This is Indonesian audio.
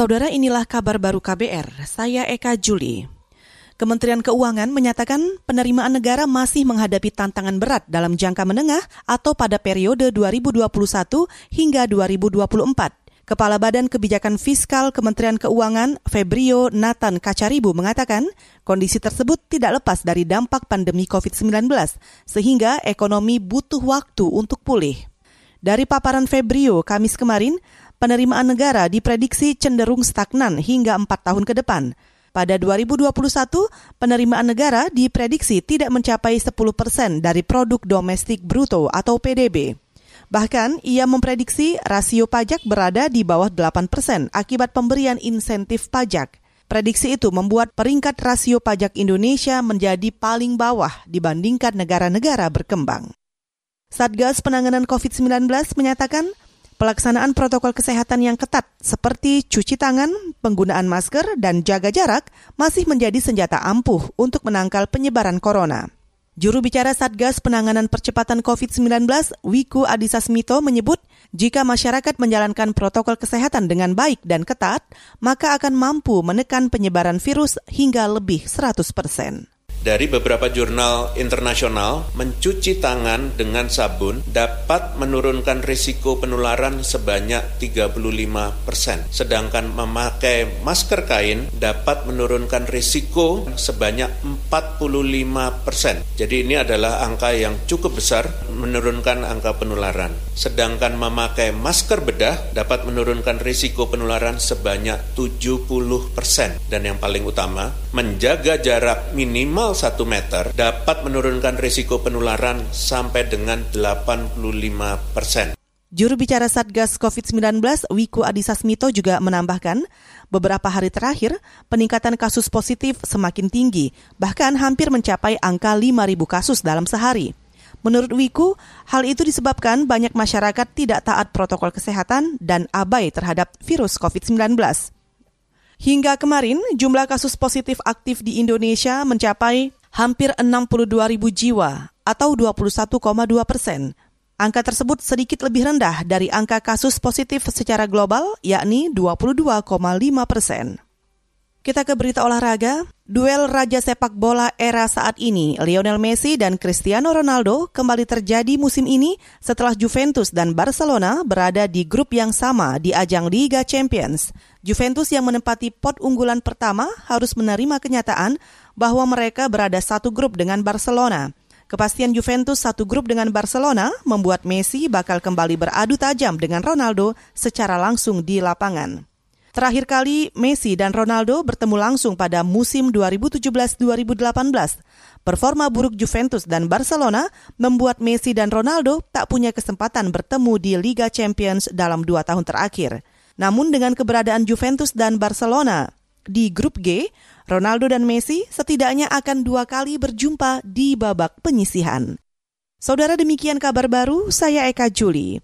Saudara inilah kabar baru KBR, saya Eka Juli. Kementerian Keuangan menyatakan penerimaan negara masih menghadapi tantangan berat dalam jangka menengah atau pada periode 2021 hingga 2024. Kepala Badan Kebijakan Fiskal Kementerian Keuangan Febrio Nathan Kacaribu mengatakan kondisi tersebut tidak lepas dari dampak pandemi COVID-19 sehingga ekonomi butuh waktu untuk pulih. Dari paparan Febrio Kamis kemarin, penerimaan negara diprediksi cenderung stagnan hingga empat tahun ke depan. Pada 2021, penerimaan negara diprediksi tidak mencapai 10 persen dari produk domestik bruto atau PDB. Bahkan, ia memprediksi rasio pajak berada di bawah 8 persen akibat pemberian insentif pajak. Prediksi itu membuat peringkat rasio pajak Indonesia menjadi paling bawah dibandingkan negara-negara berkembang. Satgas Penanganan COVID-19 menyatakan Pelaksanaan protokol kesehatan yang ketat seperti cuci tangan, penggunaan masker, dan jaga jarak masih menjadi senjata ampuh untuk menangkal penyebaran corona. Juru bicara Satgas Penanganan Percepatan COVID-19, Wiku Adhisa Smito menyebut, jika masyarakat menjalankan protokol kesehatan dengan baik dan ketat, maka akan mampu menekan penyebaran virus hingga lebih 100 persen dari beberapa jurnal internasional, mencuci tangan dengan sabun dapat menurunkan risiko penularan sebanyak 35 persen. Sedangkan memakai masker kain dapat menurunkan risiko sebanyak 45 persen. Jadi ini adalah angka yang cukup besar menurunkan angka penularan. Sedangkan memakai masker bedah dapat menurunkan risiko penularan sebanyak 70 persen. Dan yang paling utama, menjaga jarak minimal minimal 1 meter dapat menurunkan risiko penularan sampai dengan 85 persen. Juru bicara Satgas COVID-19 Wiku Adhisa Smito juga menambahkan, beberapa hari terakhir peningkatan kasus positif semakin tinggi, bahkan hampir mencapai angka 5.000 kasus dalam sehari. Menurut Wiku, hal itu disebabkan banyak masyarakat tidak taat protokol kesehatan dan abai terhadap virus COVID-19. Hingga kemarin, jumlah kasus positif aktif di Indonesia mencapai hampir 62 ribu jiwa atau 21,2 persen. Angka tersebut sedikit lebih rendah dari angka kasus positif secara global, yakni 22,5 persen. Kita ke berita olahraga. Duel raja sepak bola era saat ini, Lionel Messi dan Cristiano Ronaldo kembali terjadi musim ini setelah Juventus dan Barcelona berada di grup yang sama di ajang Liga Champions. Juventus yang menempati pot unggulan pertama harus menerima kenyataan bahwa mereka berada satu grup dengan Barcelona. Kepastian Juventus satu grup dengan Barcelona membuat Messi bakal kembali beradu tajam dengan Ronaldo secara langsung di lapangan. Terakhir kali Messi dan Ronaldo bertemu langsung pada musim 2017-2018. Performa buruk Juventus dan Barcelona membuat Messi dan Ronaldo tak punya kesempatan bertemu di Liga Champions dalam dua tahun terakhir. Namun dengan keberadaan Juventus dan Barcelona di grup G, Ronaldo dan Messi setidaknya akan dua kali berjumpa di babak penyisihan. Saudara demikian kabar baru, saya Eka Juli.